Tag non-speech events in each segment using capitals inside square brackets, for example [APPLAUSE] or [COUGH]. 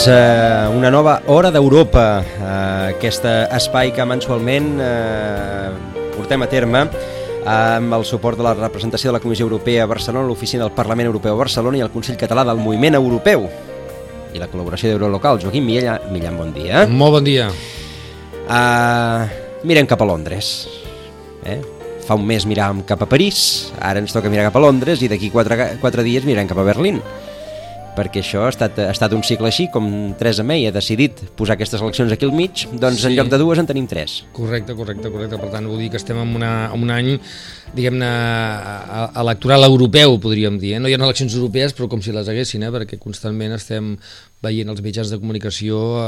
Doncs eh, una nova Hora d'Europa, eh, aquest espai que mensualment eh, portem a terme amb el suport de la representació de la Comissió Europea a Barcelona, l'Oficina del Parlament Europeu a Barcelona i el Consell Català del Moviment Europeu i la col·laboració d'Eurolocal. Joaquim Millà, Millà, bon dia. Molt bon dia. Uh, mirem cap a Londres. Eh? Fa un mes miràvem cap a París, ara ens toca mirar cap a Londres i d'aquí quatre, quatre dies mirem cap a Berlín perquè això ha estat, ha estat un cicle així, com Teresa May ha decidit posar aquestes eleccions aquí al mig, doncs sí. en lloc de dues en tenim tres. Correcte, correcte, correcte. Per tant, vull dir que estem en, una, en un any, diguem-ne, electoral europeu, podríem dir. Eh? No hi ha eleccions europees, però com si les haguessin, eh? perquè constantment estem veient els mitjans de comunicació eh,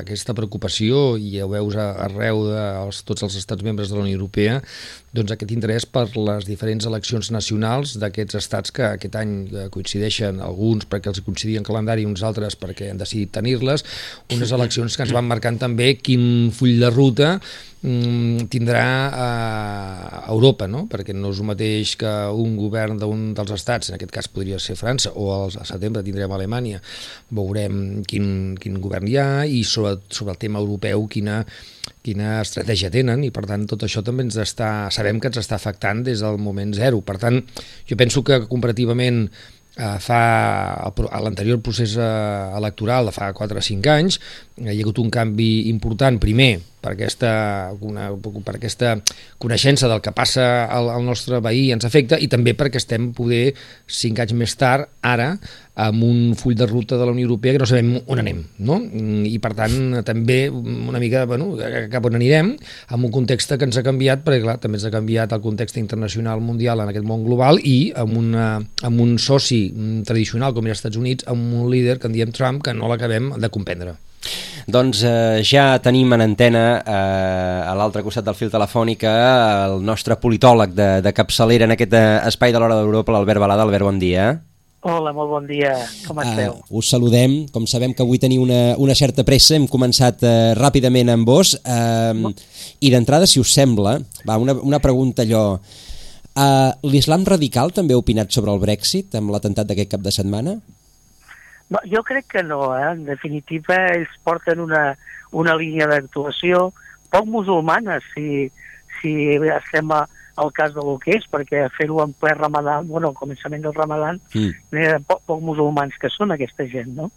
aquesta preocupació i ho veus arreu de els, tots els estats membres de la Unió Europea doncs aquest interès per les diferents eleccions nacionals d'aquests estats que aquest any eh, coincideixen alguns perquè els coincidien calendari i uns altres perquè han decidit tenir-les, unes eleccions que ens van marcant també quin full de ruta tindrà eh, Europa, no? perquè no és el mateix que un govern d'un dels estats, en aquest cas podria ser França, o al setembre tindrem Alemanya, veurem quin, quin govern hi ha i sobre, sobre el tema europeu quina, quina estratègia tenen i per tant tot això també ens està, sabem que ens està afectant des del moment zero. Per tant, jo penso que comparativament eh, fa l'anterior procés eh, electoral de fa 4 o 5 anys hi ha hagut un canvi important primer per aquesta, una, per aquesta coneixença del que passa al, al nostre veí ens afecta i també perquè estem poder cinc anys més tard ara amb un full de ruta de la Unió Europea que no sabem on anem no? i per tant també una mica bueno, cap on anirem amb un context que ens ha canviat perquè clar, també ens ha canviat el context internacional mundial en aquest món global i amb, una, amb un soci tradicional com els Estats Units amb un líder que en diem Trump que no l'acabem de comprendre. Doncs eh, ja tenim en antena eh, a l'altre costat del fil telefònic el nostre politòleg de, de capçalera en aquest eh, espai de l'Hora d'Europa, l'Albert Balada. Albert, bon dia. Hola, molt bon dia. Com esteu? Uh, us saludem. Com sabem que avui teniu una, una certa pressa, hem començat uh, ràpidament amb vos. Uh, I d'entrada, si us sembla, va, una, una pregunta allò... Uh, L'islam radical també ha opinat sobre el Brexit amb l'atemptat d'aquest cap de setmana? Jo crec que no, eh? en definitiva ells porten una, una línia d'actuació poc musulmana, si, si estem a, al cas de lo que és, perquè fer-ho en ple ramadan, bueno, al començament del ramadan, mm. eh, poc, poc musulmans que són aquesta gent, no?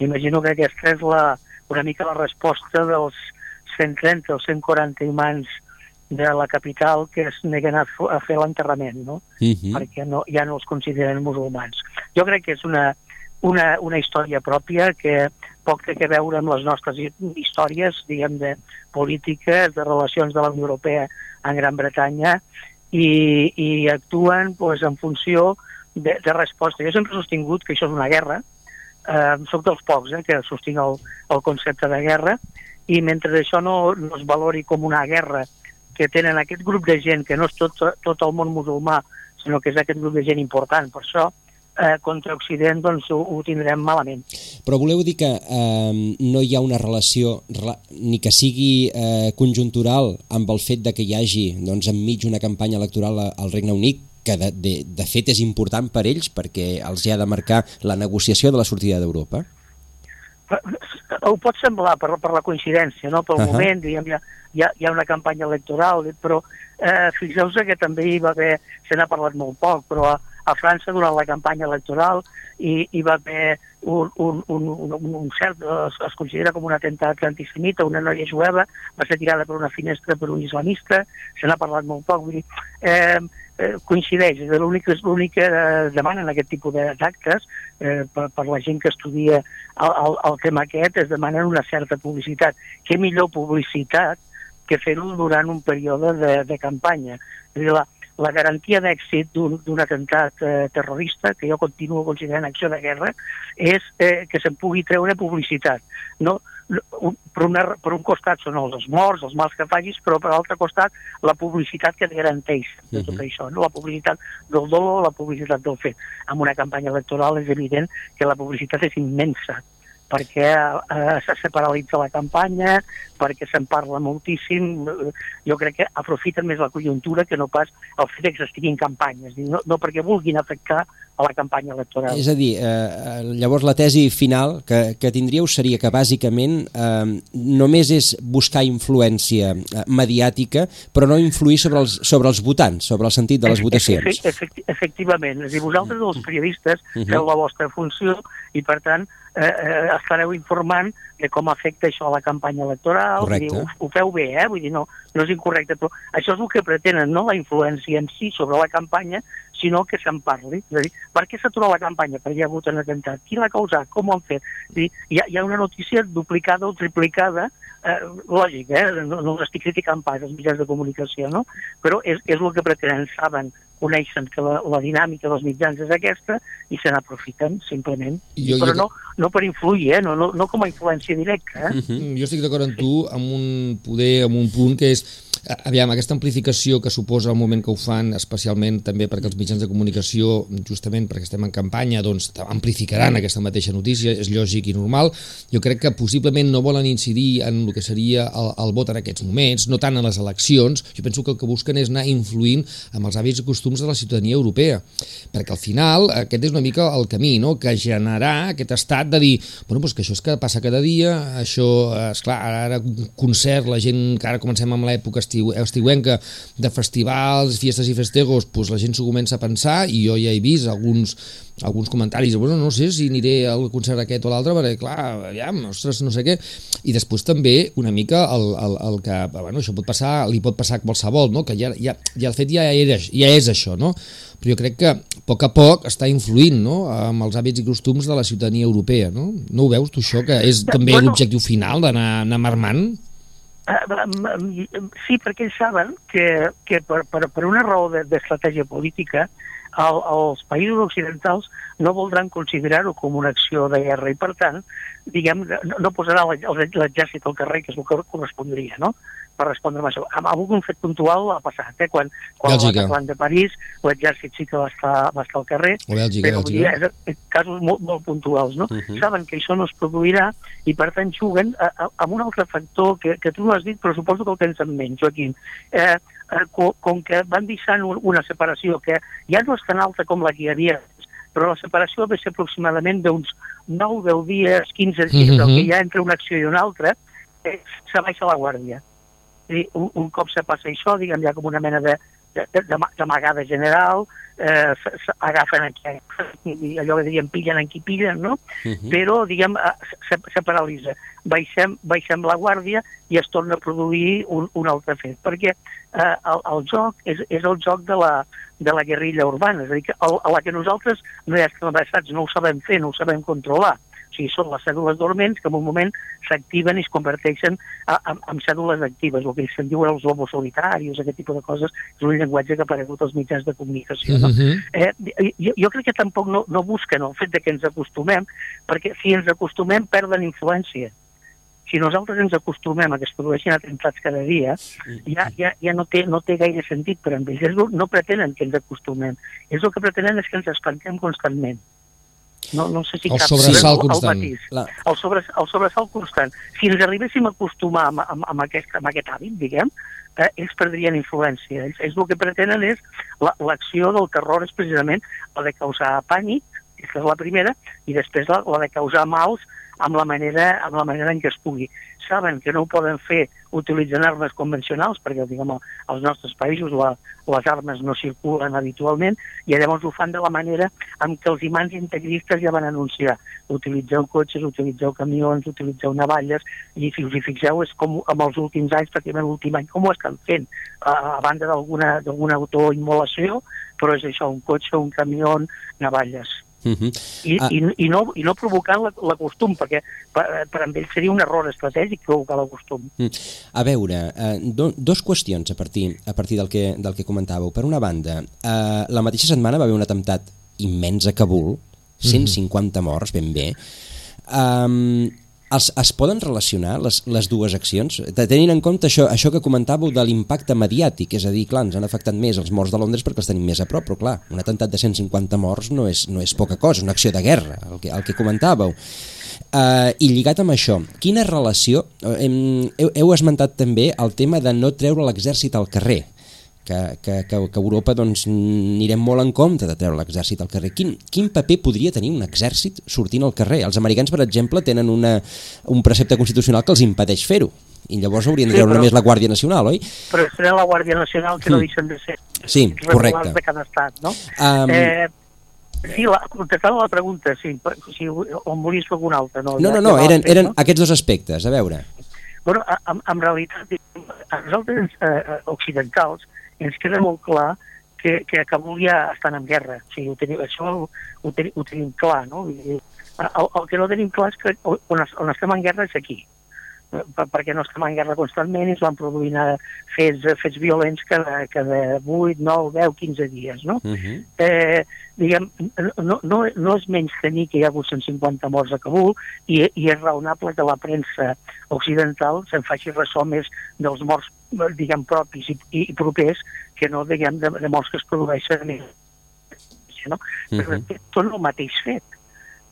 M'imagino que aquesta és la, una mica la resposta dels 130 o 140 imants de la capital que es neguen a, a fer l'enterrament, no? Mm -hmm. Perquè no, ja no els consideren musulmans. Jo crec que és una, una, una història pròpia que poc té a veure amb les nostres històries, diguem, de polítiques, de relacions de la Unió Europea en Gran Bretanya, i, i actuen pues, en funció de, de resposta. Jo sempre he sostingut que això és una guerra, eh, soc dels pocs eh, que sostinc el, el concepte de guerra, i mentre això no, no es valori com una guerra que tenen aquest grup de gent, que no és tot, tot el món musulmà, sinó que és aquest grup de gent important, per això eh, contra Occident doncs ho, ho tindrem malament. Però voleu dir que eh, no hi ha una relació ni que sigui eh, conjuntural amb el fet de que hi hagi doncs, enmig una campanya electoral al Regne Unit que de, de, de fet és important per ells perquè els hi ha de marcar la negociació de la sortida d'Europa? Ho pot semblar per, per la coincidència, no? pel uh -huh. moment, diguem, hi ha, hi, ha, hi ha una campanya electoral, però eh, fixeu-vos que també hi va haver, se n'ha parlat molt poc, però a França durant la campanya electoral i hi va haver un, un, un, un, un cert, es, es considera com un atemptat antisemita, una noia jueva va ser tirada per una finestra per un islamista, se n'ha parlat molt poc, vull dir, eh, eh, coincideix, és l'única l'única eh, demana en aquest tipus d'actes eh, per, per la gent que estudia el, el, el tema aquest, es demanen una certa publicitat. Què millor publicitat que fer-ho durant un període de, de campanya. És a dir, la, la garantia d'èxit d'un atemptat eh, terrorista, que jo continuo considerant acció de guerra, és eh, que se'n pugui treure publicitat. No, un, per, una, per un costat són els morts, els mals que facis, però per l'altre costat la publicitat que et garanteix de tot uh -huh. això, no? la publicitat del dolor, la publicitat del fet. En una campanya electoral és evident que la publicitat és immensa, perquè eh, se paralitza la campanya, perquè se'n parla moltíssim. Jo crec que aprofiten més la conjuntura que no pas el fet que s'estiguin campanyes, no, no perquè vulguin afectar a la campanya electoral. És a dir, eh, llavors la tesi final que, que tindríeu seria que bàsicament eh, només és buscar influència eh, mediàtica, però no influir sobre els, sobre els votants, sobre el sentit de les votacions. Efecti efectivament, és a dir, vosaltres els periodistes uh -huh. feu la vostra funció i per tant eh, eh, estareu informant de com afecta això a la campanya electoral, Correcte. dir, ho, ho feu bé, eh? vull dir, no, no és incorrecte, però això és el que pretenen, no la influència en si sobre la campanya, sinó que se'n parli. És a dir, per què s'atura la campanya? Perquè hi ha hagut un atemptat. Qui l'ha causat? Com ho han fet? És dir, hi, ha, hi ha una notícia duplicada o triplicada, eh, lògic, eh? no, no l'estic criticant pas els mitjans de comunicació, no? però és, és el que pretenen, saben coneixen que la, la dinàmica dels mitjans és aquesta i se n'aprofiten, simplement. Jo, Però jo... no, no per influir, eh? no, no, no com a influència directa. Eh? Uh -huh. Jo estic d'acord amb tu amb un poder, amb un punt que és aviam, aquesta amplificació que suposa el moment que ho fan, especialment també perquè els mitjans de comunicació, justament perquè estem en campanya, doncs amplificaran aquesta mateixa notícia, és lògic i normal. Jo crec que possiblement no volen incidir en el que seria el, el vot en aquests moments, no tant en les eleccions. Jo penso que el que busquen és anar influint amb els hàbits i costums de la ciutadania europea, perquè al final aquest és una mica el camí, no? que generar aquest estat de dir, bueno, doncs que això és que passa cada dia, això, és clar, ara concert, la gent que ara comencem amb l'època estiu, estiuenca de festivals, fiestes i festejos, doncs la gent s'ho comença a pensar i jo ja he vist alguns, alguns comentaris, bueno, no sé si aniré al concert aquest o l'altre, perquè clar, ja, ostres, no sé què, i després també una mica el, el, el que, bueno, això pot passar, li pot passar a qualsevol, no? que ja, ja, ja el fet ja, era, ja és això, no? però jo crec que a poc a poc està influint no? amb els hàbits i costums de la ciutadania europea, no? No ho veus tu això, que és també bueno, l'objectiu final d'anar marmant? Uh, sí, perquè ells saben que, que per, per, per una raó d'estratègia de, política el, els països occidentals no voldran considerar-ho com una acció de guerra i, per tant, diguem, no, no posarà l'exèrcit al carrer, que és el que correspondria, no? Per respondre a això. Amb algun fet puntual ha passat, eh? quan, quan Bèlgica. el de París l'exèrcit sí que va estar, va estar al carrer, Bèlgica, però Bèlgica. Dir, és, casos molt, molt puntuals. No? Uh -huh. Saben que això no es produirà i per tant juguen a, a, amb un altre factor que, que tu no has dit, però suposo que el tens en ment, Joaquim. Eh, eh, com, com que van deixant un, una separació que ja no és tan alta com la que hi havia però la separació va ser aproximadament d'uns 9, 10 dies, 15 dies, Mhm. el que hi ha entre una acció i una altra, eh, se baixa la guàrdia. Dir, un, un cop se passa això, diguem, hi ha com una mena de d'amagada general, eh, agafen a qui, allò que diríem, pillen en qui pillen, no? Uh -huh. Però, diguem, se, se paralitza. Baixem, baixem la guàrdia i es torna a produir un, un altre fet, perquè eh, el, el joc és, és el joc de la, de la guerrilla urbana, és a dir, que a, a la que nosaltres no hi estem abraçats, no ho sabem fer, no ho sabem controlar. Sigui, són les cèl·lules dorments que en un moment s'activen i es converteixen a, a, en cèl·lules actives, el que se'n diuen els lobos solitaris, aquest tipus de coses, és un llenguatge que ha aparegut als mitjans de comunicació. No? Uh -huh. eh, jo, jo crec que tampoc no, no busquen el fet de que ens acostumem, perquè si ens acostumem perden influència. Si nosaltres ens acostumem a que es produeixin atemptats cada dia, ja, ja, ja no, té, no té gaire sentit per a ells. No, pretenen que ens acostumem. Ells el que pretenen és que ens espantem constantment. No, no sé si El cap sobresalt constant. El, matís. La- el, sobre, el sobresalt constant. Si ens arribéssim a acostumar amb, amb, amb, aquest, amb aquest hàbit, diguem, eh, ells perdrien influència. Ells, ells el que pretenen és la- l'acció del terror és precisament la de causar pànic, Aquesta és la primera, i després la, la de causar mals amb la manera, amb la manera en què es pugui. Saben que no ho poden fer utilitzant armes convencionals, perquè diguem, als nostres països la, les armes no circulen habitualment, i llavors ho fan de la manera en què els imants integristes ja van anunciar. Utilitzeu cotxes, utilitzeu camions, utilitzeu navalles, i si us hi fixeu és com amb els últims anys, pràcticament l'últim any, com ho estan fent, a, a banda d'alguna autoimmolació, però és això, un cotxe, un camió, navalles. Uh -huh. I, ah. i, i, no, i no provocant la, la costum, perquè per, per amb ell seria un error estratègic provocar la costum. Mm. A veure, eh, do, dos qüestions a partir, a partir del, que, del que comentàveu. Per una banda, eh, la mateixa setmana va haver un atemptat immens a Kabul, 150 morts ben bé, um, es, es poden relacionar les, les dues accions? Tenint en compte això, això que comentàveu de l'impacte mediàtic, és a dir, clar, ens han afectat més els morts de Londres perquè els tenim més a prop, però clar, un atemptat de 150 morts no és, no és poca cosa, una acció de guerra, el que, el que comentàveu. Uh, I lligat amb això, quina relació... Uh, heu, heu esmentat també el tema de no treure l'exèrcit al carrer que, que, que, que Europa doncs, anirem molt en compte de treure l'exèrcit al carrer. Quin, quin paper podria tenir un exèrcit sortint al carrer? Els americans, per exemple, tenen una, un precepte constitucional que els impedeix fer-ho i llavors haurien de treure sí, però, només la Guàrdia Nacional, oi? Però serà la Guàrdia Nacional que mm. no deixen de ser sí, correcte. de cada estat, no? Um, eh, Sí, la, contestant la pregunta, sí, si on volies fer alguna altra. No, no, no, no eren, eren aquests dos aspectes, a veure. Bueno, en, en realitat, a nosaltres eh, occidentals ens queda molt clar que, que a Kabul ja estan en guerra. O sigui, ho tenim, això ho, ho, tenim, ho tenim clar, no? El, el que no tenim clar és que on, on estem en guerra és aquí perquè no estem en guerra constantment i es van produint fets, fets violents cada, cada 8, 9, 10, 15 dies. No? Uh -huh. eh, diguem, no, no, no és menys tenir que hi ha hagut 150 morts a Kabul i, i és raonable que la premsa occidental se'n faci ressò més dels morts diguem, propis i, i propers que no diguem, de, de morts que es produeixen més. No? Uh -huh. Però tot el mateix fet.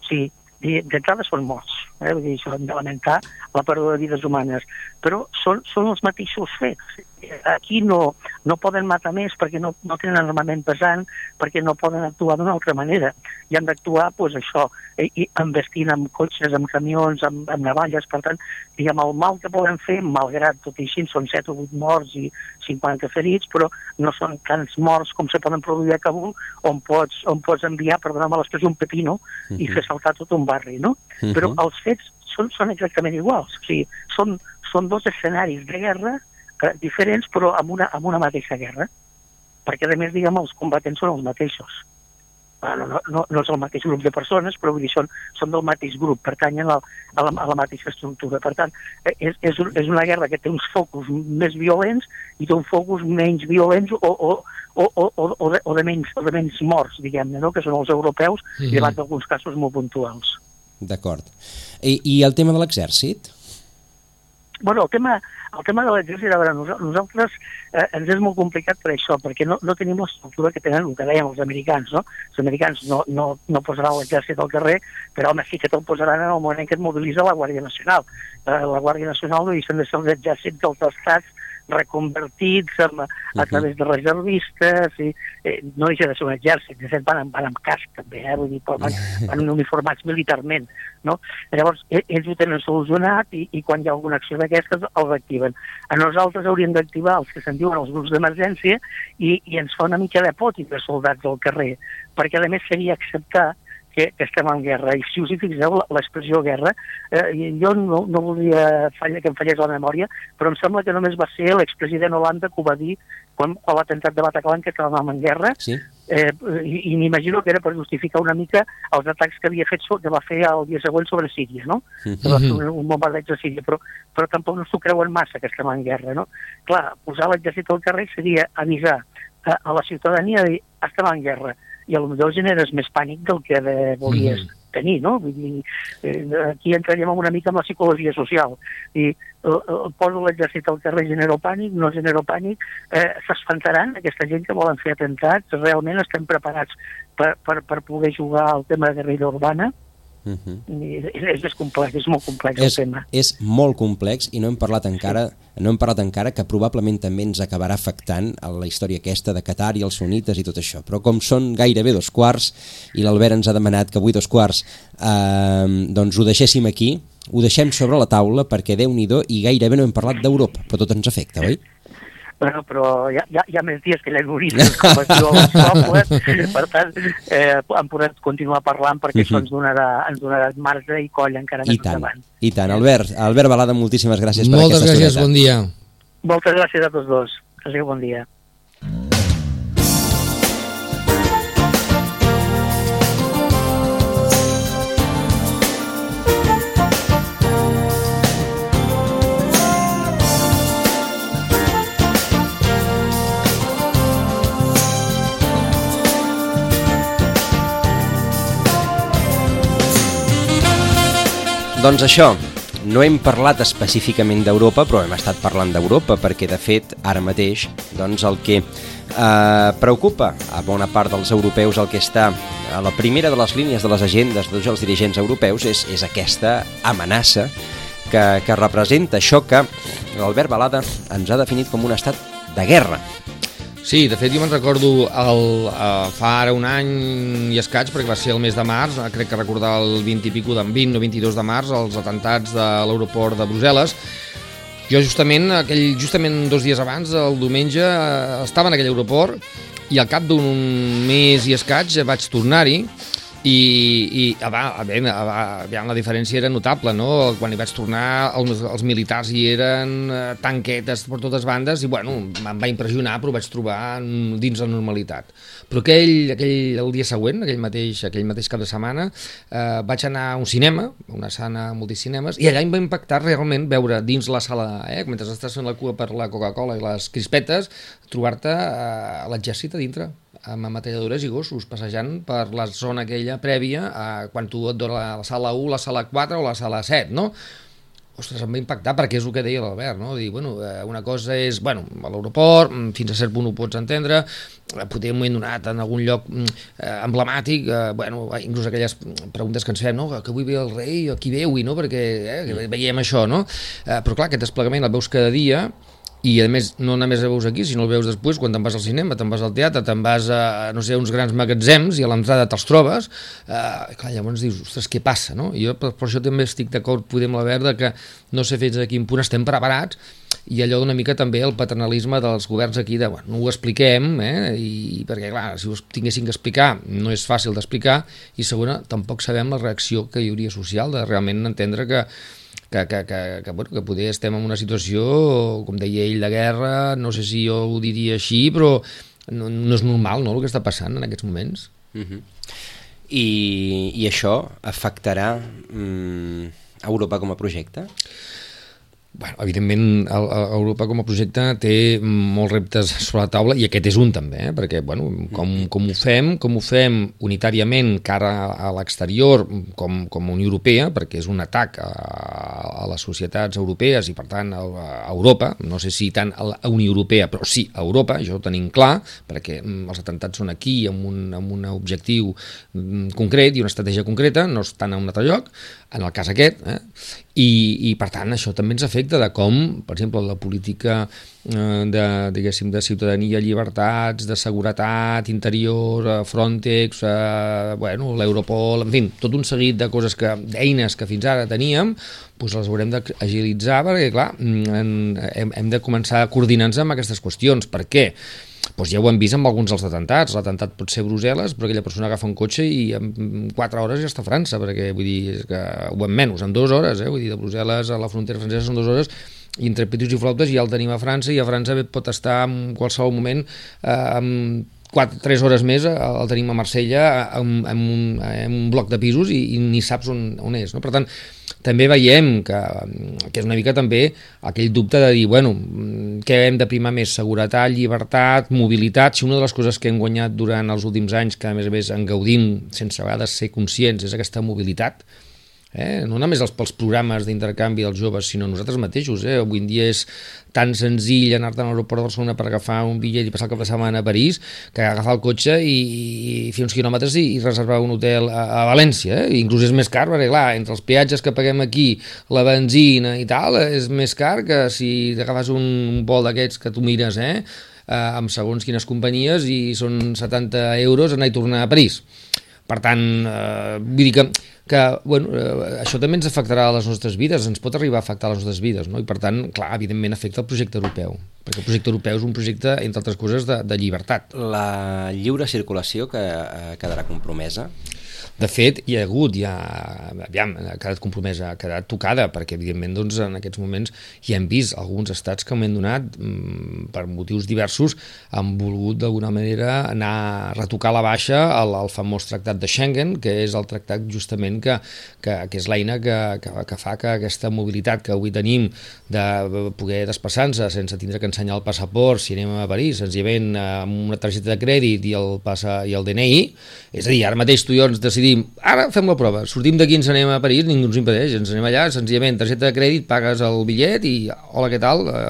O sigui, d'entrada són morts, eh? Vull dir, això hem de lamentar la pèrdua de vides humanes, però són, són els mateixos fets. Aquí no, no poden matar més perquè no, no tenen armament pesant, perquè no poden actuar d'una altra manera. I han d'actuar, doncs, això, i, i envestint amb cotxes, amb camions, amb, amb navalles, per tant, diguem, el mal que poden fer, malgrat tot i així, són 7 o 8 morts i 50 ferits, però no són tants morts com se poden produir a Kabul, on pots, on pots enviar, perdona'm l'expressió, un pepino uh -huh. i mhm. fer saltar tot un barri, no? Uh -huh. Però els fets són, són exactament iguals. O sigui, són, són dos escenaris de guerra eh, diferents, però amb una, amb una mateixa guerra. Perquè, a més, diguem, els combatents són els mateixos. Bueno, no, no, no és el mateix grup de persones, però vull dir, són, són del mateix grup, pertanyen a, a, la, a la mateixa estructura. Per tant, eh, és, és, és una guerra que té uns focus més violents i té uns focus menys violents o, o, o, o, o, de, o, de, menys, o de menys morts, diguem-ne, no? que són els europeus, mm -hmm. llevat d'alguns casos molt puntuals. D'acord. I, I el tema de l'exèrcit? Bueno, el tema, el tema de l'exèrcit, a veure, nosaltres eh, ens és molt complicat per això, perquè no, no tenim l'estructura que tenen, el que dèiem els americans, no? Els americans no, no, no posaran l'exèrcit al carrer, però home, sí que te'l posaran en el moment en què et mobilitza la Guàrdia Nacional. Eh, la Guàrdia Nacional no deixen de ser els exèrcits dels estats reconvertits amb, a uh -huh. través de reservistes i eh, no deixa de ser un exèrcit, de fet van, amb, van amb casc també, eh? vull dir, van, [LAUGHS] van uniformats militarment, no? Llavors, e, ells ho tenen solucionat i, i quan hi ha alguna acció d'aquestes els activen. A nosaltres hauríem d'activar els que se'n diuen els grups d'emergència i, i ens fa una mica de pot de soldats al carrer, perquè a més seria acceptar que, que estem en guerra. I si us hi fixeu, l'expressió guerra, eh, jo no, no volia fallar, que em fallés la memòria, però em sembla que només va ser l'expresident Holanda que ho va dir quan, quan l'atemptat de Bataclan que estàvem en guerra, sí. eh, i, i m'imagino que era per justificar una mica els atacs que havia fet que va fer el dia següent sobre Síria, no? Mm -hmm. Un, un bombardeig a Síria, però, però tampoc no s'ho creuen massa que estem en guerra, no? Clar, posar l'exèrcit al carrer seria avisar a, a la ciutadania de dir estem en guerra, i potser generes més pànic del que de, volies mm. tenir, no? Vull dir, eh, aquí entraríem una mica amb la psicologia social. I el, el poso l'exèrcit al carrer, genero pànic, no genero pànic, eh, s'espantaran aquesta gent que volen fer atentats, realment estem preparats per, per, per poder jugar al tema de guerrilla urbana, Uh -huh. és, és complex, és molt complex és, el tema. És molt complex i no hem parlat encara sí. no hem parlat encara que probablement també ens acabarà afectant a la història aquesta de Qatar i els sunites i tot això. Però com són gairebé dos quarts i l'Albert ens ha demanat que avui dos quarts eh, doncs ho deixéssim aquí, ho deixem sobre la taula perquè déu nhi i gairebé no hem parlat d'Europa, però tot ens afecta, oi? Bueno, però hi ha, hi ha, hi ha més dies que llagoristes, com es diu pobles, per tant, eh, hem pogut continuar parlant perquè uh -huh. això ens donarà, ens donarà marge i coll encara més I tant, endavant. I tant, Albert, Albert Balada, moltíssimes gràcies per Moltes aquesta gràcies, bon dia. Moltes gràcies a tots dos. Sigui bon dia. Doncs això, no hem parlat específicament d'Europa, però hem estat parlant d'Europa, perquè de fet, ara mateix, doncs el que eh, preocupa a bona part dels europeus, el que està a la primera de les línies de les agendes de tots els dirigents europeus és, és aquesta amenaça que, que representa això que l'Albert Balada ens ha definit com un estat de guerra. Sí, de fet jo me'n recordo el, uh, fa ara un any i escaig, perquè va ser el mes de març, uh, crec que recordar el 20 i pico, d'en 20 o 22 de març, els atentats de l'aeroport de Brussel·les. Jo justament, aquell, justament dos dies abans, el diumenge, uh, estava en aquell aeroport i al cap d'un mes i escaig vaig tornar-hi i, i a, va, a, veure, a, a, la diferència era notable, no? Quan hi vaig tornar, els, els militars hi eren eh, tanquetes per totes bandes i, bueno, em va impressionar, però vaig trobar dins la normalitat. Però aquell, aquell, el dia següent, aquell mateix, aquell mateix cap de setmana, eh, vaig anar a un cinema, una sana multicinemes, i allà em va impactar realment veure dins la sala, eh, mentre estàs fent la cua per la Coca-Cola i les crispetes, trobar-te eh, l'exèrcit a dintre amb ametralladores i gossos passejant per la zona aquella prèvia a quan tu et dona la sala 1, la sala 4 o la sala 7, no? Ostres, em va impactar perquè és el que deia l'Albert, no? Dir, bueno, eh, una cosa és, bueno, a l'aeroport, mm, fins a cert punt ho pots entendre, eh, potser un moment donat en algun lloc mm, eh, emblemàtic, eh, bueno, inclús aquelles preguntes que ens fem, no? Que avui ve el rei, qui veu, no? Perquè eh, veiem això, no? Eh, però clar, aquest desplegament el veus cada dia, i a més no només el veus aquí, sinó el veus després quan te'n vas al cinema, te'n vas al teatre, te'n vas a, no sé, uns grans magatzems i a l'entrada te'ls trobes, eh, clar, llavors dius, ostres, què passa, no? I jo per, per això també estic d'acord, podem la verda, que no sé fins a quin punt estem preparats i allò d'una mica també el paternalisme dels governs aquí de, bueno, no ho expliquem, eh? I, perquè clar, si ho tinguessin que explicar no és fàcil d'explicar i segona, tampoc sabem la reacció que hi hauria social de realment entendre que que, que, que, que, bueno, que poder estem en una situació, com deia ell, de guerra, no sé si jo ho diria així, però no, no és normal no, el que està passant en aquests moments. Uh -huh. I, I això afectarà mm, Europa com a projecte? Bueno, evidentment, el, el, Europa com a projecte té molts reptes sobre la taula i aquest és un també, eh? perquè bueno, com, com ho fem, com ho fem unitàriament cara a l'exterior com, com a Unió Europea, perquè és un atac a, a les societats europees i per tant a, a Europa, no sé si tant a la Unió Europea, però sí a Europa, això ho tenim clar, perquè mm, els atentats són aquí amb un, amb un objectiu mm, concret i una estratègia concreta, no estan a un altre lloc, en el cas aquest, eh? I, i per tant això també ens afecta de com, per exemple, la política eh, de, diguéssim, de ciutadania, llibertats, de seguretat, interior, eh, Frontex, eh, bueno, l'Europol, en fi, tot un seguit de coses que, d'eines que fins ara teníem, doncs les haurem d'agilitzar perquè, clar, mm, en, hem, hem de començar a coordinar-nos amb aquestes qüestions. Per què? Doncs ja ho hem vist amb alguns dels atentats. L'atemptat pot ser Brussel·les, però aquella persona agafa un cotxe i en 4 hores ja està a França, perquè vull dir, és que ho en menys, en 2 hores, eh? vull dir, de Brussel·les a la frontera francesa són 2 hores, i entre pitos i flautes ja el tenim a França i a França pot estar en qualsevol moment eh, amb 4, 3 hores més eh, el tenim a Marsella en, en, un, en un bloc de pisos i, i ni saps on, on és. No? Per tant, també veiem que, que és una mica també aquell dubte de dir, bueno, què hem de primar més? Seguretat, llibertat, mobilitat? Si una de les coses que hem guanyat durant els últims anys, que a més a més en gaudim sense a vegades ser conscients, és aquesta mobilitat, eh? no només els, pels programes d'intercanvi dels joves, sinó nosaltres mateixos. Eh? Avui en dia és tan senzill anar-te a l'aeroport de Barcelona per agafar un bitllet i passar el cap de setmana a París que agafar el cotxe i, i fer uns quilòmetres i, i reservar un hotel a, a València. Eh? Inclús és més car, perquè clar, entre els peatges que paguem aquí, la benzina i tal, és més car que si agafes un vol d'aquests que tu mires, eh? eh, amb segons quines companyies i són 70 euros anar i tornar a París. Per tant, eh, vull dir que, que bueno, eh, això també ens afectarà a les nostres vides, ens pot arribar a afectar a les nostres vides, no? i per tant, clar, evidentment afecta el projecte europeu, perquè el projecte europeu és un projecte, entre altres coses, de, de llibertat. La lliure circulació que eh, quedarà compromesa? De fet, hi ha hagut, ja, aviam, ha quedat compromesa, ha quedat tocada, perquè evidentment doncs, en aquests moments hi hem vist alguns estats que m'han donat, mm, per motius diversos, han volgut d'alguna manera anar a retocar la baixa al, al famós tractat de Schengen, que és el tractat justament que, que, que és l'eina que, que, que fa que aquesta mobilitat que avui tenim de poder desplaçar-nos sense tindre que ensenyar el passaport si anem a París, senzillament amb una targeta de crèdit i el, passa, i el DNI, és a dir, ara mateix tu i jo ens decidim ara fem la prova, sortim d'aquí, ens anem a París, ningú ens impedeix, ens anem allà, senzillament, targeta de crèdit, pagues el bitllet i, hola, què tal? Eh,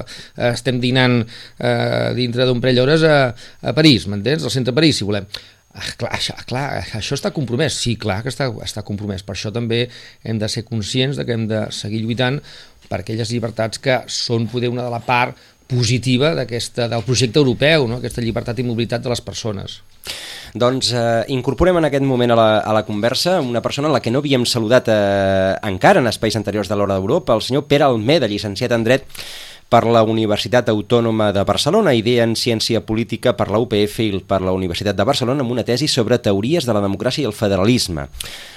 estem dinant eh, dintre d'un parell d'hores a, a París, m'entens? Al centre de París, si volem. Ah, clar, això, clar, això està compromès, sí, clar que està, està compromès, per això també hem de ser conscients de que hem de seguir lluitant per aquelles llibertats que són poder una de la part positiva del projecte europeu, no? aquesta llibertat i mobilitat de les persones. Doncs eh, incorporem en aquest moment a la, a la conversa una persona a la que no havíem saludat eh, encara en espais anteriors de l'Hora d'Europa, el senyor Pere Almeda, llicenciat en Dret per la Universitat Autònoma de Barcelona, idea en Ciència Política per la UPF i per la Universitat de Barcelona amb una tesi sobre teories de la democràcia i el federalisme.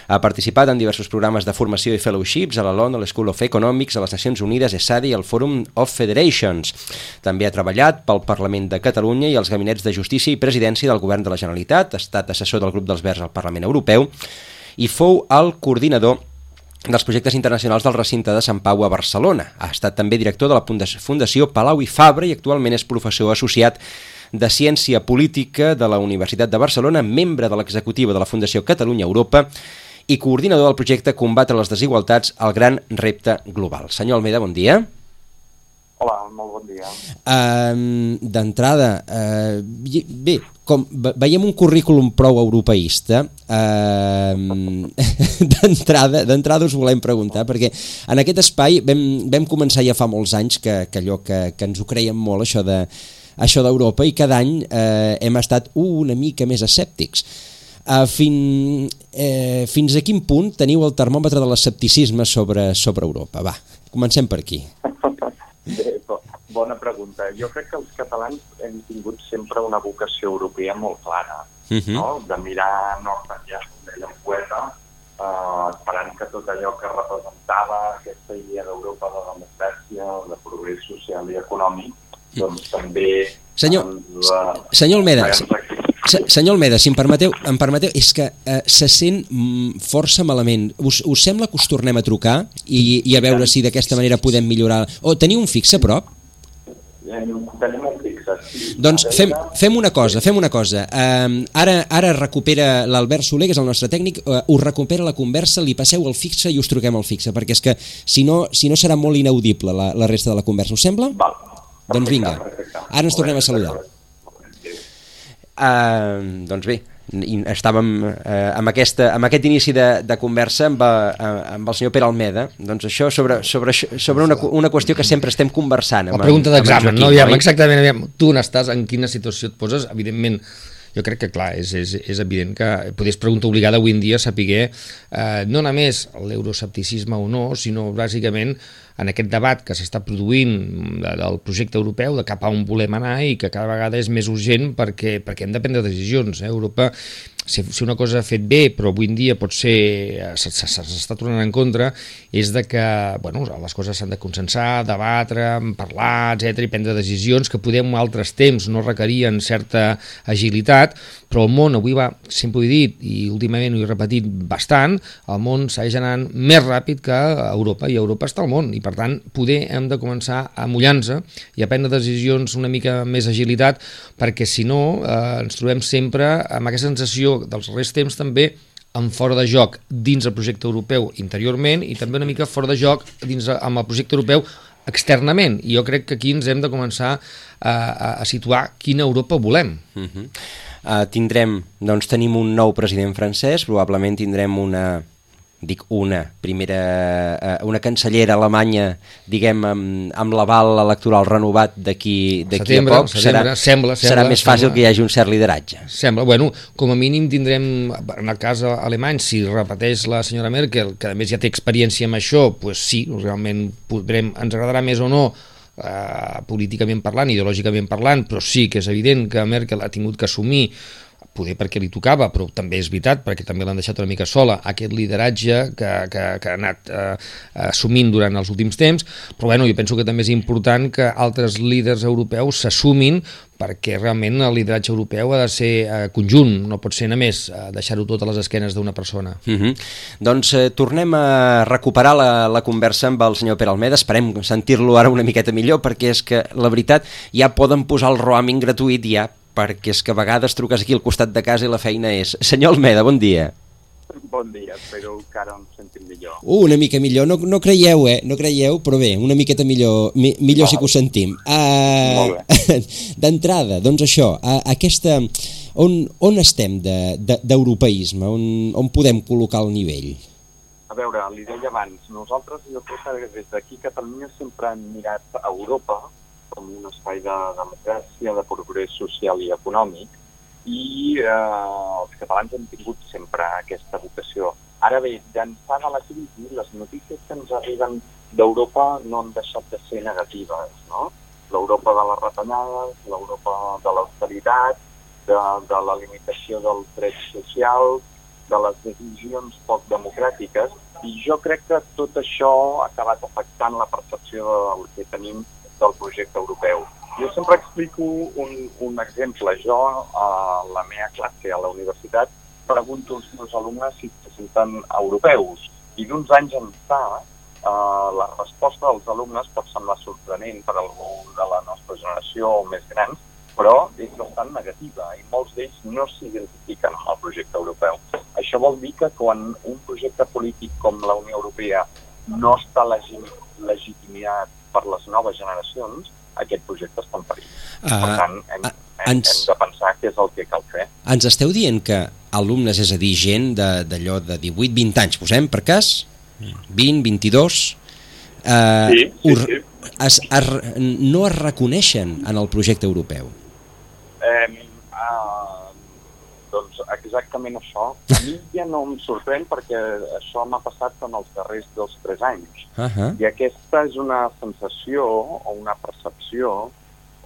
Ha participat en diversos programes de formació i fellowships a la London School of Economics, a les Nacions Unides, ESADI i al Forum of Federations. També ha treballat pel Parlament de Catalunya i els gabinets de Justícia i Presidència del Govern de la Generalitat, ha estat assessor del grup dels Verds al Parlament Europeu i fou el coordinador dels projectes internacionals del recinte de Sant Pau a Barcelona. Ha estat també director de la Fundació Palau i Fabra i actualment és professor associat de Ciència Política de la Universitat de Barcelona, membre de l'executiva de la Fundació Catalunya Europa i coordinador del projecte Combatre les desigualtats al gran repte global. Senyor Almeda, bon dia. Hola, molt bon dia. Uh, D'entrada, uh, bé, com veiem un currículum prou europeista, uh, [LAUGHS] d'entrada d'entrada us volem preguntar, perquè en aquest espai vam, vam començar ja fa molts anys que, que allò que, que ens ho creiem molt, això de això d'Europa, i cada any eh, hem estat una mica més escèptics. Uh, fin, eh, fins a quin punt teniu el termòmetre de l'escepticisme sobre, sobre Europa? Va, comencem per aquí. [LAUGHS] Bé, bona pregunta. Jo crec que els catalans hem tingut sempre una vocació europea molt clara, uh mhm. -huh. no? de mirar nord enllà, com deia el poeta, uh, esperant que tot allò que representava aquesta idea d'Europa de democràcia, de progrés social i econòmic, doncs també... Senyor, la, senyor Almeda, senyor Almeda, si em permeteu, em permeteu és que eh, se sent mm, força malament. Us, us sembla que us tornem a trucar i, i a veure si d'aquesta manera podem millorar? O teniu un fix a prop? Tenim un fixe. Doncs fem, fem una cosa, fem una cosa. Uh, ara, ara recupera l'Albert Soler, que és el nostre tècnic, uh, us recupera la conversa, li passeu el fixe i us truquem el fixe, perquè és que si no, si no serà molt inaudible la, la resta de la conversa. Us sembla? Val. Doncs vinga, ara ens tornem a saludar. Uh, doncs bé, estàvem eh, amb, aquesta, amb aquest inici de, de conversa amb, uh, amb el senyor Pere Almeda doncs això sobre, sobre, sobre una, una qüestió que sempre estem conversant amb, la pregunta d'examen, no? Aviam, exactament, aviam, tu on estàs, en quina situació et poses evidentment jo crec que, clar, és, és, és evident que podries preguntar obligada avui en dia saber eh, no només l'euroscepticisme o no, sinó bàsicament en aquest debat que s'està produint del projecte europeu, de cap a on volem anar i que cada vegada és més urgent perquè, perquè hem de prendre decisions. Eh? Europa si, si una cosa ha fet bé, però avui en dia pot ser s'està tornant en contra, és de que bueno, les coses s'han de consensar, debatre, parlar, etc i prendre decisions que podem altres temps no requerien certa agilitat, però el món avui va, sempre ho he dit i últimament ho he repetit bastant, el món segueix anant més ràpid que Europa i Europa està al món i per tant poder hem de començar a mullar-nos i a prendre decisions una mica més agilitat perquè si no eh, ens trobem sempre amb aquesta sensació dels darrers temps també en fora de joc dins el projecte europeu interiorment i també una mica fora de joc dins amb el projecte europeu externament. I jo crec que aquí ens hem de començar a, a, a situar quina Europa volem. Uh -huh. Uh, tindrem, doncs tenim un nou president francès, probablement tindrem una dic una, primera, eh, una cancellera alemanya, diguem, amb, amb l'aval electoral renovat d'aquí a poc, serà, sembla, sembla, serà més fàcil sembla. que hi hagi un cert lideratge. Sembla, bueno, com a mínim tindrem, en el cas alemany, si repeteix la senyora Merkel, que a més ja té experiència amb això, pues sí, realment podrem, ens agradarà més o no, eh, políticament parlant, ideològicament parlant, però sí que és evident que Merkel ha tingut que assumir poder perquè li tocava, però també és veritat, perquè també l'han deixat una mica sola, aquest lideratge que, que, que ha anat eh, assumint durant els últims temps, però bueno, jo penso que també és important que altres líders europeus s'assumin perquè realment el lideratge europeu ha de ser eh, conjunt, no pot ser només eh, deixar-ho tot a les esquenes d'una persona. Uh mhm. -huh. Doncs eh, tornem a recuperar la, la conversa amb el senyor Pere Almeda, esperem sentir-lo ara una miqueta millor, perquè és que la veritat ja poden posar el roaming gratuït ja perquè és que a vegades truques aquí al costat de casa i la feina és... Senyor Almeda, bon dia. Bon dia, espero que ara ens sentim millor. Uh, una mica millor, no, no creieu, eh? No creieu, però bé, una miqueta millor, mi, millor oh. sí que ho sentim. Uh, [LAUGHS] D'entrada, doncs això, uh, aquesta... On, on estem d'europeisme? De, de, on, on podem col·locar el nivell? A veure, li deia abans, nosaltres jo crec que des d'aquí Catalunya sempre hem mirat a Europa com un espai de democràcia, de progrés social i econòmic, i eh, els catalans hem tingut sempre aquesta vocació. Ara bé, d'ençà de la crisi, les notícies que ens arriben d'Europa no han deixat de ser negatives, no? L'Europa de les retallades, l'Europa de l'austeritat, de, de la limitació dels drets socials, de les decisions poc democràtiques, i jo crec que tot això ha acabat afectant la percepció del que tenim del projecte europeu. Jo sempre explico un, un exemple. Jo, a la meva classe a la universitat, pregunto als meus alumnes si se senten europeus. I d'uns anys ençà, eh, la resposta dels alumnes pot semblar sorprenent per algú de la nostra generació o més grans, però és bastant negativa i molts d'ells no s'identifiquen amb el projecte europeu. Això vol dir que quan un projecte polític com la Unió Europea no està legitimat per les noves generacions, aquest projecte està en perill. Uh, per tant, hem, hem, ens, hem de pensar què és el que cal fer. Ens esteu dient que alumnes, és a dir, gent d'allò de, de 18-20 anys, posem per cas, 20, 22, eh, sí, sí, sí. Es, es, no es reconeixen en el projecte europeu? Eh, uh, exactament això. A mi ja no em sorprèn perquè això m'ha passat en els darrers dos o tres anys. Uh -huh. I aquesta és una sensació o una percepció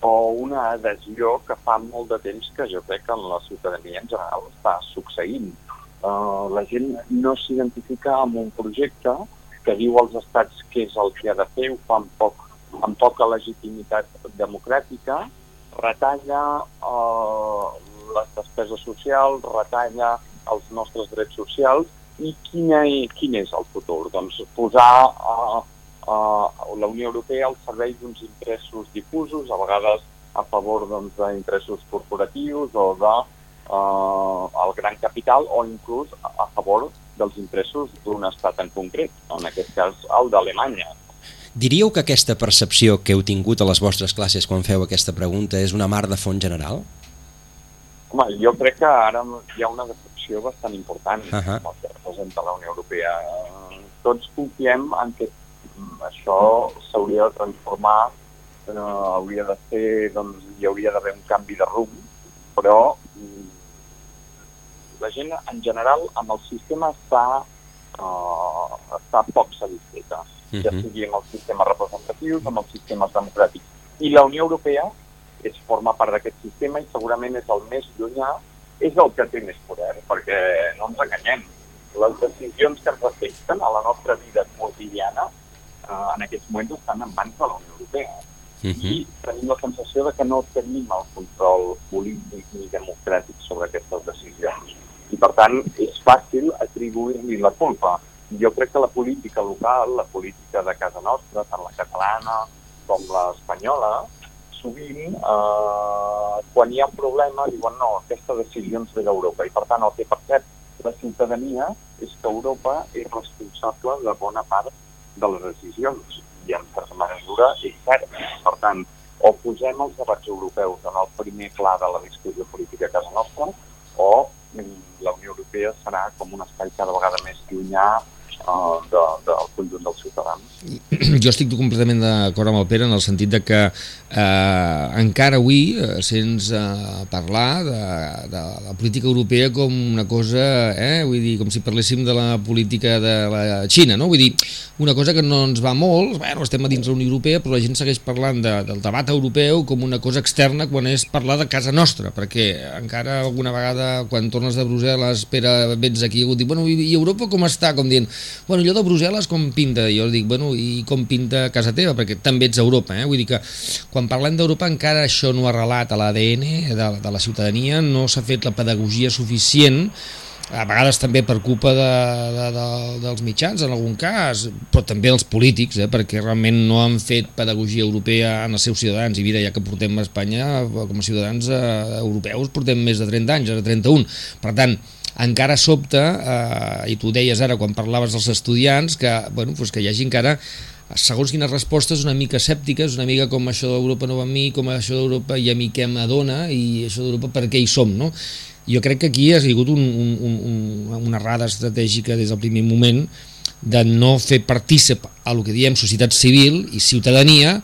o una adhesió que fa molt de temps que jo crec que en la ciutadania en general està succeint. Uh, la gent no s'identifica amb un projecte que diu als estats què és el que ha de fer, ho fa amb, poc, amb poca legitimitat democràtica, retalla uh, les despeses socials, retalla els nostres drets socials i quina, quin és el futur? Doncs posar uh, uh, la Unió Europea al servei d'uns interessos difusos, a vegades a favor doncs, d'interessos doncs, corporatius o de uh, el gran capital o inclús a favor dels interessos d'un estat en concret, en aquest cas el d'Alemanya. Diríeu que aquesta percepció que heu tingut a les vostres classes quan feu aquesta pregunta és una mar de font general? Home, jo crec que ara hi ha una decepció bastant important uh -huh. amb el que representa la Unió Europea. Tots confiem en que això s'hauria de transformar, eh, hauria de ser, doncs, hi hauria d'haver un canvi de rumb, però mm, la gent en general amb el sistema està, uh, està poc satisfeta, uh -huh. ja sigui amb els sistemes representatius, amb els sistemes democràtics. I la Unió Europea és forma part d'aquest sistema i segurament és el més llunyà, és el que té més poder, perquè no ens enganyem. Les decisions que ens afecten a la nostra vida quotidiana eh, en aquests moments estan en mans de la Unió Europea. Uh mhm. -huh. I tenim la sensació de que no tenim el control polític ni democràtic sobre aquestes decisions. I per tant és fàcil atribuir-li la culpa. Jo crec que la política local, la política de casa nostra, tant la catalana com l'espanyola, sovint, eh, quan hi ha un problema, diuen no, aquesta decisió ens ve d'Europa. I per tant, el que percep la ciutadania és que Europa és responsable de bona part de les decisions i en certa mesura és cert. Per tant, o posem els debats europeus en el primer pla de la discussió política a casa nostra o la Unió Europea serà com un espai cada vegada més llunyà uh, de, del conjunt dels ciutadans. Jo estic completament d'acord amb el Pere en el sentit de que eh, encara avui eh, sents eh, parlar de, de la política europea com una cosa, eh, vull dir, com si parléssim de la política de la Xina, no? Vull dir, una cosa que no ens va molt, bueno, estem a dins la Unió Europea, però la gent segueix parlant de, del debat europeu com una cosa externa quan és parlar de casa nostra, perquè encara alguna vegada quan tornes de Brussel·les, Pere, vens aquí, i dic, bueno, i Europa com està? Com dient, bueno, allò de Brussel·les com pinta? I jo dic, bueno, i com pinta casa teva? Perquè també ets a Europa, eh? Vull dir que quan parlem d'Europa encara això no ha relat a l'ADN de, de la ciutadania, no s'ha fet la pedagogia suficient a vegades també per culpa de, de, de, dels mitjans en algun cas, però també els polítics, eh, perquè realment no han fet pedagogia europea en els seus ciutadans, i mira, ja que portem a Espanya com a ciutadans eh, europeus portem més de 30 anys, ara 31, per tant, encara sobta, eh, i tu deies ara quan parlaves dels estudiants, que, bueno, pues que hi hagi encara segons quines respostes una mica escèptiques, una mica com això d'Europa no va amb mi, com això d'Europa i a mi què m'adona, i això d'Europa per què hi som, no? Jo crec que aquí ha sigut un, un, un, una errada estratègica des del primer moment de no fer partícip a el que diem societat civil i ciutadania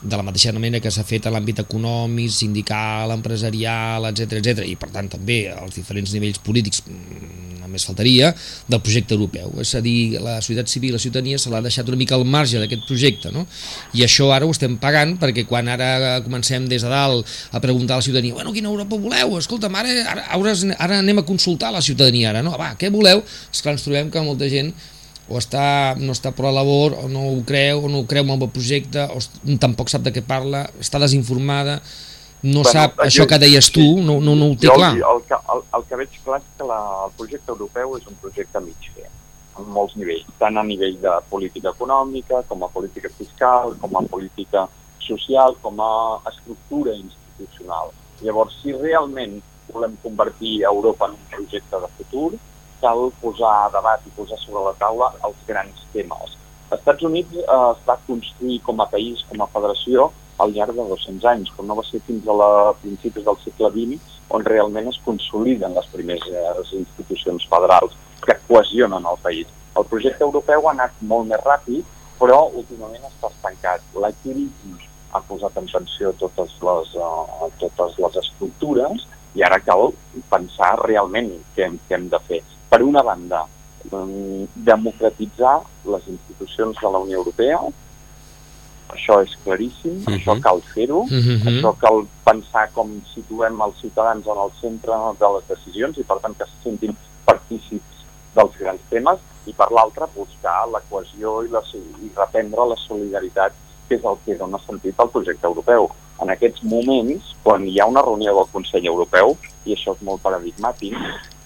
de la mateixa manera que s'ha fet a l'àmbit econòmic, sindical, empresarial, etc etc i per tant també als diferents nivells polítics només faltaria, del projecte europeu. És a dir, la societat civil, la ciutadania se l'ha deixat una mica al marge d'aquest projecte, no? I això ara ho estem pagant perquè quan ara comencem des de dalt a preguntar a la ciutadania, bueno, quina Europa voleu? Escolta'm, ara, ara, ara, anem a consultar la ciutadania, ara, no? Va, què voleu? Esclar, ens trobem que molta gent o està, no està pro labor, o no ho creu, o no ho creu en el projecte, o tampoc sap de què parla, està desinformada, no bueno, sap això jo, que deies tu, no, no, no ho té clar. El, el, que, el, el que veig clar és que la, el projecte europeu és un projecte mig fer, en molts nivells, tant a nivell de política econòmica, com a política fiscal, com a política social, com a estructura institucional. Llavors, si realment volem convertir Europa en un projecte de futur, cal posar a debat i posar sobre la taula els grans temes. Els Estats Units eh, es va construir com a país, com a federació, al llarg de 200 anys, però no va ser fins a la, principis del segle XX on realment es consoliden les primeres institucions federals que cohesionen el país. El projecte europeu ha anat molt més ràpid, però últimament està estancat. La crisi ha posat en tensió totes les, uh, totes les estructures i ara cal pensar realment què, què hem de fer per una banda, um, democratitzar les institucions de la Unió Europea, això és claríssim, uh mhm. -huh. això cal fer-ho, uh mhm. -huh. això cal pensar com situem els ciutadans en el centre de les decisions i per tant que se sentin partícips dels grans temes i per l'altra buscar la cohesió i, la, i reprendre la solidaritat que és el que dona sentit al projecte europeu. En aquests moments, quan hi ha una reunió del Consell Europeu, i això és molt paradigmàtic,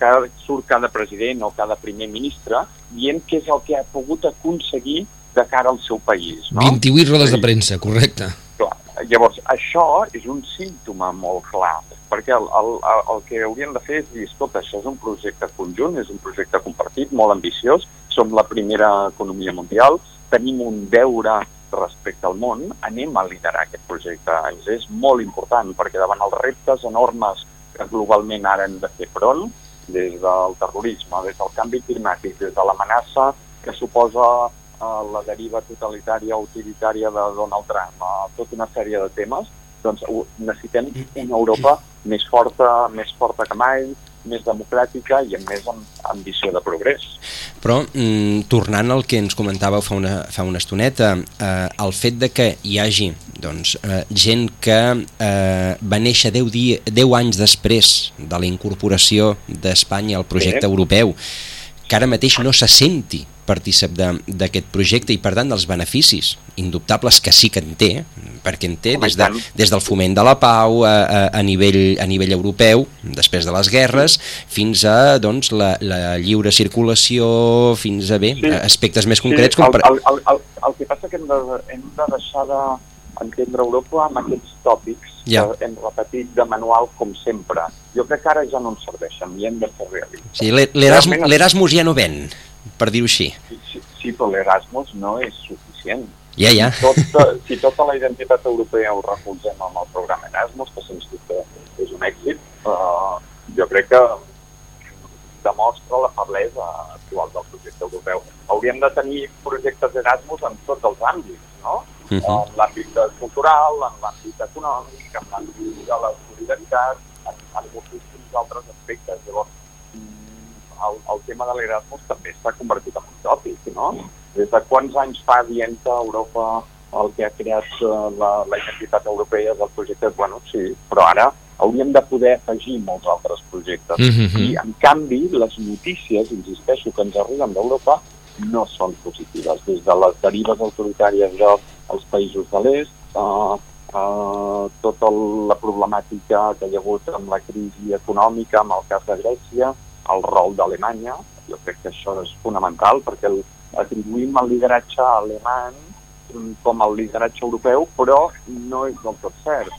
cada, surt cada president o cada primer ministre dient què és el que ha pogut aconseguir de cara al seu país. No? 28 rodes de premsa, correcte. Clar. Llavors, això és un símptoma molt clar, perquè el, el, el que haurien de fer és dir, escolta, això és un projecte conjunt, és un projecte compartit, molt ambiciós, som la primera economia mundial, tenim un deure respecte al món, anem a liderar aquest projecte. Ens és molt important, perquè davant els reptes enormes que globalment ara hem de fer front, des del terrorisme, des del canvi climàtic, des de l'amenaça que suposa eh, la deriva totalitària o utilitària de Donald Trump, a tota una sèrie de temes, doncs necessitem una Europa més forta, més forta que mai, més democràtica i amb més ambició de progrés. Però, mm, tornant al que ens comentàveu fa una, fa una estoneta, eh, el fet de que hi hagi doncs, eh, gent que eh, va néixer 10, dia, 10 anys després de la incorporació d'Espanya al projecte sí. europeu, que ara mateix no se senti partícip d'aquest projecte i per tant dels beneficis indubtables que sí que en té, perquè en té des, de, des del foment de la pau a, a, a, nivell, a nivell europeu, després de les guerres, fins a doncs, la, la lliure circulació, fins a bé, sí. aspectes més concrets. Sí, com per... el, el, el, el que passa que hem de, hem de deixar de entendre Europa amb aquests tòpics Ja. que hem repetit de manual com sempre. Jo crec que ara ja no ens serveixen i hem de ser realistes. Sí, l'Erasmus ja no ven, per dir-ho així. Sí, sí, però l'Erasmus no és suficient. Ja, ja. Si, tot, si tota la identitat europea ho recolzem amb el programa Erasmus, que sens dubte és un èxit, uh, jo crec que demostra la feblesa actual del projecte europeu. Hauríem de tenir projectes Erasmus en tots els àmbits, no? Mhm. En l'àmbit cultural, en l'àmbit econòmic, en l'àmbit de la solidaritat, en, en moltíssims altres aspectes. Llavors, el, el tema de l'Erasmus també s'ha convertit en un tòpic, no? Des de quants anys fa dient que Europa el que ha creat eh, la, la identitat europea del projecte, bueno, sí, però ara hauríem de poder afegir molts altres projectes. Mhm. I, en canvi, les notícies, insisteixo, que ens arriben d'Europa no són positives. Des de les derives autoritàries dels països de l'est, uh, uh, tota la problemàtica que hi ha hagut amb la crisi econòmica, amb el cas de Grècia, el rol d'Alemanya, jo crec que això és fonamental perquè el, atribuïm el lideratge alemany com el lideratge europeu, però no és del tot cert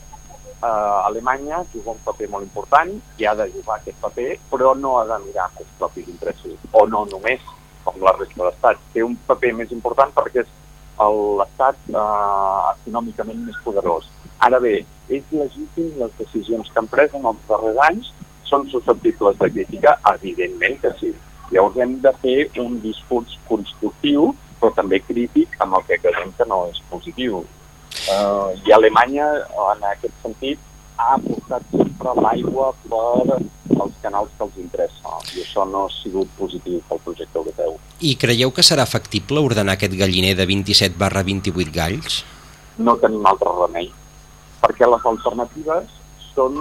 uh, Alemanya juga un paper molt important i ha de jugar aquest paper, però no ha de mirar els propis interessos, o no només, com la resta d'estats. Té un paper més important perquè és l'estat uh, econòmicament més poderós. Ara bé, és legítim les decisions que han pres en els darrers anys són susceptibles de crítica? Evidentment que sí. Llavors hem de fer un discurs constructiu, però també crític amb el que creiem que no és positiu. Uh, I Alemanya, en aquest sentit, ha aportat sempre l'aigua per als canals que els interessa. I això no ha sigut positiu pel projecte europeu. I creieu que serà factible ordenar aquest galliner de 27 barra 28 galls? No tenim altre remei, perquè les alternatives són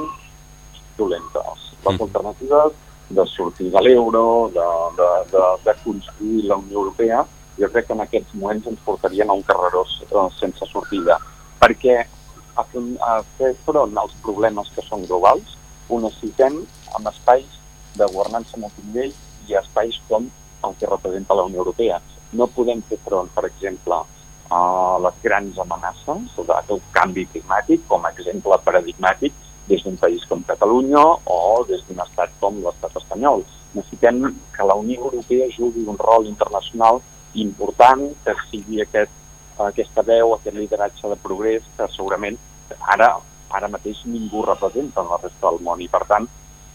dolentes. Les Mm. alternatives de sortir de l'euro, de, de, de, de construir la Unió Europea, jo crec que en aquests moments ens portarien a un carreró eh, sense sortida, perquè a, a fer front als problemes que són globals ho necessitem amb espais de governança multinivell i espais com el que representa la Unió Europea. No podem fer front, per exemple, a les grans amenaces del canvi climàtic, com a exemple paradigmàtic, des d'un país com Catalunya o des d'un estat com l'estat espanyol. Necessitem que la Unió Europea jugui un rol internacional important, que sigui aquest, aquesta veu, aquest lideratge de progrés que segurament ara, ara mateix ningú representa en la resta del món i per tant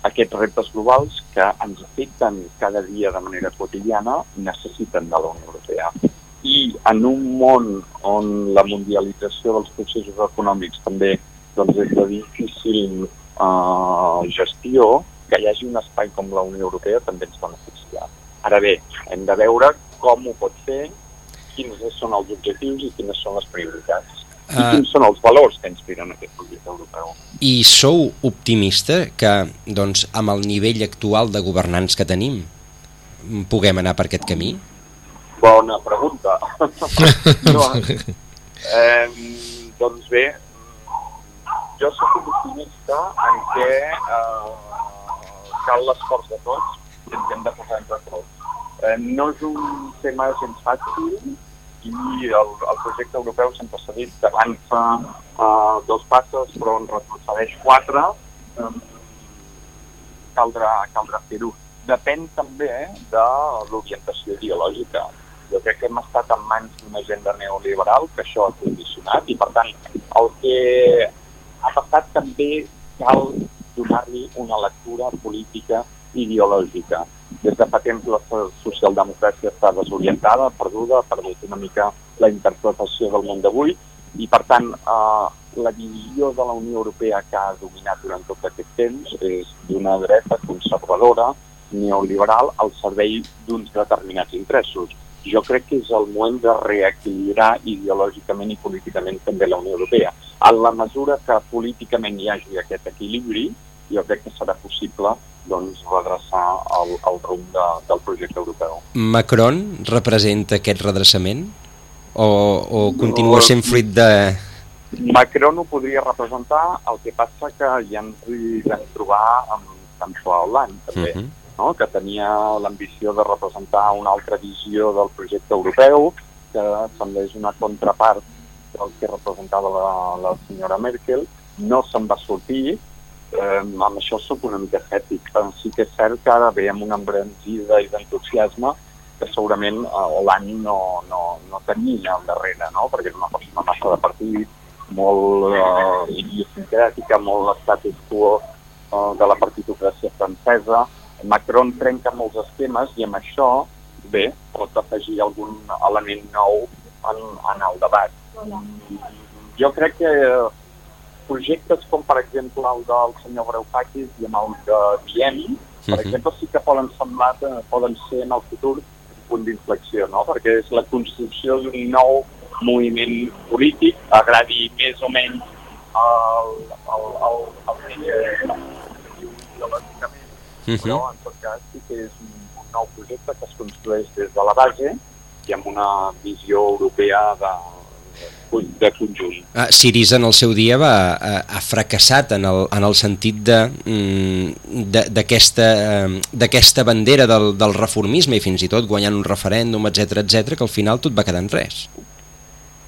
aquests reptes globals que ens afecten cada dia de manera quotidiana necessiten de la Unió Europea. I en un món on la mundialització dels processos econòmics també doncs, és de difícil uh, gestió, que hi hagi un espai com la Unió Europea també ens beneficia. Ara bé, hem de veure com ho pot fer, quins són els objectius i quines són les prioritats. I Ah. quins són els valors que inspiren aquest projecte europeu. I sou optimista que, doncs, amb el nivell actual de governants que tenim, puguem anar per aquest camí? Bona pregunta. [LAUGHS] no, eh, doncs bé, jo soc un optimista en què eh, cal l'esforç de tots i ens hem de posar entre tots. Eh, no és un tema gens fàcil i el, el projecte europeu sempre s'ha dit que avança eh, dos passes però en retrocedeix quatre. Eh, caldrà, caldrà fer-ho. Depèn també de l'orientació ideològica. Jo crec que hem estat en mans d'una agenda neoliberal que això ha condicionat i, per tant, el que passat també cal donar-li una lectura política ideològica. Des de fa temps la socialdemocràcia està desorientada, perduda, ha perdut una mica la interpretació del món d'avui i, per tant, eh, la visió de la Unió Europea que ha dominat durant tot aquest temps és d'una dreta conservadora, neoliberal, al servei d'uns determinats interessos. Jo crec que és el moment de reequilibrar ideològicament i políticament també la Unió Europea. En la mesura que políticament hi hagi aquest equilibri, jo crec que serà possible doncs, redreçar el, el rumb de, del projecte europeu. Macron representa aquest redreçament? O, o continua sent fruit de... Macron ho podria representar, el que passa que ja ens hi vam trobar amb François Hollande, també, Uh -huh. No? que tenia l'ambició de representar una altra visió del projecte europeu, que també és una contrapart el que representava la, la senyora Merkel, no se'n va sortir, eh, amb això sóc una mica escèptic. Sí que és cert que ara veiem una embranzida i d'entusiasme que segurament eh, Hollande no, no, no tenia al darrere, no? perquè és una persona massa de partit, molt eh, idiosincràtica, molt status quo eh, de la partitocràcia francesa. Macron trenca molts esquemes i amb això, bé, pot afegir algun element nou en, en el debat. Jo crec que projectes com, per exemple, el del senyor Breufakis i amb el de Diem, per uh exemple, sí que poden semblar que poden ser en el futur un punt d'inflexió, no? perquè és la construcció d'un nou moviment polític, agradi més o menys el, el, el, el, el, ideològicament, uh -huh. però en tot cas sí que és un, un nou projecte que es construeix des de la base i amb una visió europea de, de conjunt. Uh, Syriza en el seu dia va, uh, ha fracassat en el, en el sentit mm, d'aquesta uh, bandera del, del reformisme i fins i tot guanyant un referèndum, etc etc que al final tot va quedar en res.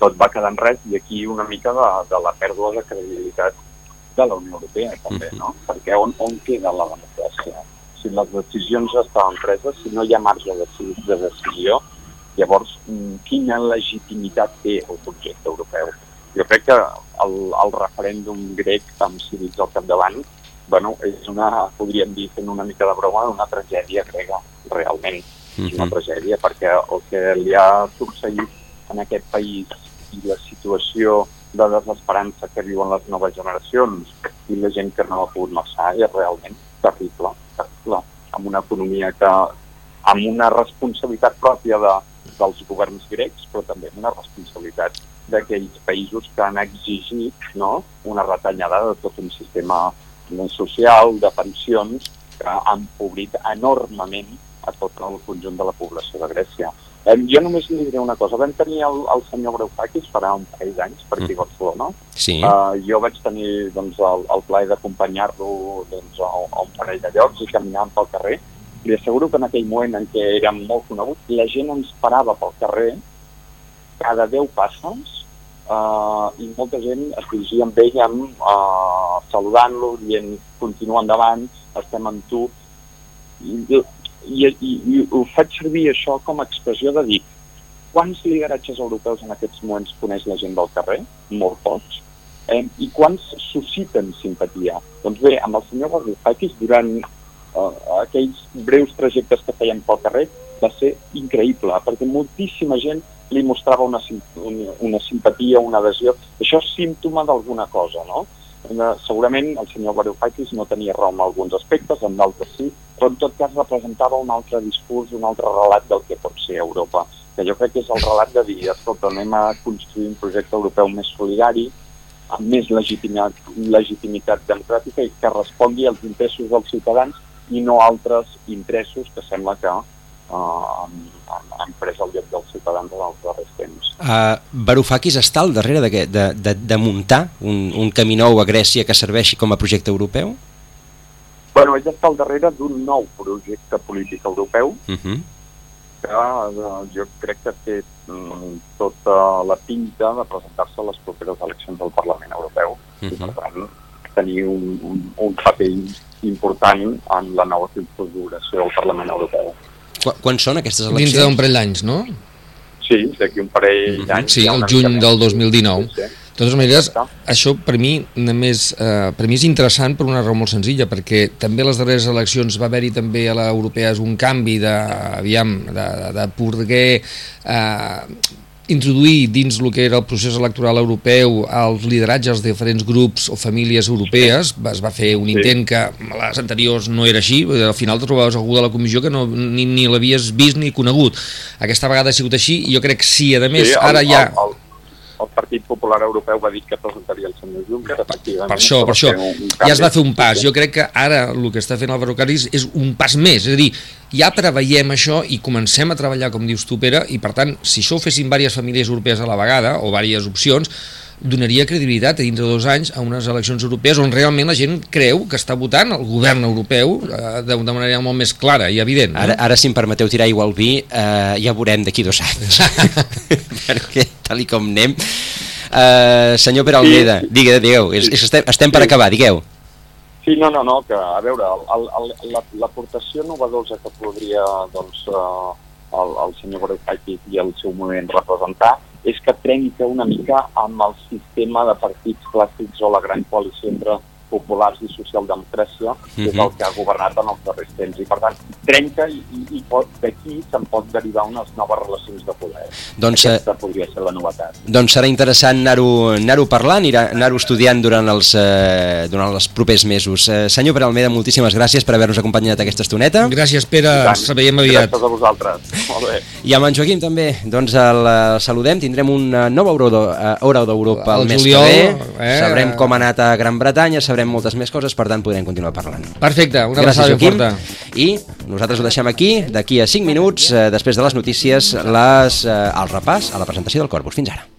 Tot va quedar en res i aquí una mica de, de la pèrdua de credibilitat de la Unió Europea també, uh -huh. no? Perquè on, on queda la democràcia? Si les decisions estan preses, si no hi ha marge de, de decisió, llavors mm, quina legitimitat té el projecte europeu? Jo crec que el, el referèndum grec amb Siriza al capdavant bueno, és una, podríem dir, fent una mica de broma, una tragèdia grega, realment. -huh. És una mhm. tragèdia, perquè el que li ha succeït en aquest país i la situació de desesperança que viuen les noves generacions i la gent que no ha pogut marxar és realment terrible, terrible, amb una economia que amb una responsabilitat pròpia de, dels governs grecs, però també amb una responsabilitat d'aquells països que han exigit no, una retallada de tot un sistema social, de pensions, que han empobrit enormement a tot el conjunt de la població de Grècia. Eh, jo només li diré una cosa. Vam tenir el, el senyor Breufakis farà un parell d'anys per aquí a mm. Barcelona. Sí. Uh, jo vaig tenir doncs, el, el plaer d'acompanyar-lo doncs, a, a un parell de llocs i caminant pel carrer. Li asseguro que en aquell moment en què érem molt coneguts, la gent ens parava pel carrer cada 10 passes uh, i molta gent es dirigia amb ell amb, uh, saludant-lo, dient continua endavant, estem amb tu. I, i, i, i ho faig servir això com a expressió de dir quants lideratges europeus en aquests moments coneix la gent del carrer? Molt pocs. Eh, I quants susciten simpatia? Doncs bé, amb el senyor Varoufakis, durant eh, aquells breus trajectes que feien pel carrer, va ser increïble, perquè moltíssima gent li mostrava una, una, una simpatia, una adhesió. Això és símptoma d'alguna cosa, no? segurament el senyor Varoufakis no tenia raó en alguns aspectes, en d'altres sí, però en tot cas representava un altre discurs, un altre relat del que pot ser Europa, que jo crec que és el relat de dir, escolta, anem a construir un projecte europeu més solidari, amb més legitimitat, legitimitat democràtica i que respongui als interessos dels ciutadans i no altres interessos que sembla que uh, han, han pres el lloc dels ciutadans en els darrers temps. Uh, Varoufakis està al darrere de, de, de, de muntar un, un camí nou a Grècia que serveixi com a projecte europeu? Bueno, ell està al darrere d'un nou projecte polític europeu uh -huh. que uh, jo crec que té um, tota la pinta de presentar-se a les properes eleccions del Parlament Europeu uh -huh. i per tant tenir un, un, un paper important en la nova configuració del Parlament Europeu. Qu quan són aquestes eleccions? Dins d'un parell d'anys, no? Sí, d'aquí un parell mm -hmm. d'anys. Sí, el juny del 2019. Sí, sí. De totes maneres, això per mi, només, eh, per mi és interessant per una raó molt senzilla, perquè també a les darreres eleccions va haver-hi també a l'europea un canvi de, aviam, de, de, de poder eh, introduir dins el que era el procés electoral europeu els lideratges dels diferents grups o famílies europees, es va fer un intent que les anteriors no era així, al final te trobaves algú de la comissió que no, ni, ni l'havies vist ni conegut. Aquesta vegada ha sigut així i jo crec que sí, a més, sí, el, ara ja... El, el el Partit Popular Europeu va dir que presentaria el senyor Juncker, efectivament. Per això, per això, ja es va fer un pas. Jo crec que ara el que està fent el Ferrocarrils és un pas més, és a dir, ja preveiem això i comencem a treballar, com dius tu, Pere, i per tant, si això ho fessin diverses famílies europees a la vegada, o diverses opcions, donaria credibilitat a dintre de dos anys a unes eleccions europees on realment la gent creu que està votant el govern europeu eh, de, manera molt més clara i evident. No? Ara, ara si em permeteu tirar aigua al vi, eh, ja veurem d'aquí dos anys. [LAUGHS] Perquè, tal i com anem, Uh, senyor Pere Almeida, sí. digueu, digueu, és, és, estem, estem per acabar, digueu. Sí, no, no, no, que a veure, l'aportació novedosa que podria doncs, uh, el, el senyor Borecaitis i el seu moviment representar és que trenca una mica amb el sistema de partits clàssics o la gran coalició entre populars i socialdemocràcia, que és mhm. el que ha governat en els darrers temps. I, per tant, trenca i, i d'aquí se'n pot derivar unes noves relacions de poder. Doncs, Aquesta eh, podria ser la novetat. Doncs serà interessant anar-ho anar, parlant, anar-ho estudiant durant els, eh, durant els propers mesos. Eh, senyor Pere Almeda, moltíssimes gràcies per haver-nos acompanyat aquesta estoneta. Gràcies, Pere. Ens veiem aviat. Gràcies a vosaltres. Molt bé. I amb en Joaquim també, doncs el, el saludem. Tindrem una nova hora d'Europa el, el mes juliol, que ve. Eh? Sabrem com ha anat a Gran Bretanya, sabrem sabrem moltes més coses, per tant podrem continuar parlant. Perfecte, una abraçada ben forta. I nosaltres ho deixem aquí, d'aquí a 5 minuts, eh, després de les notícies, les, eh, el repàs a la presentació del Corpus. Fins ara.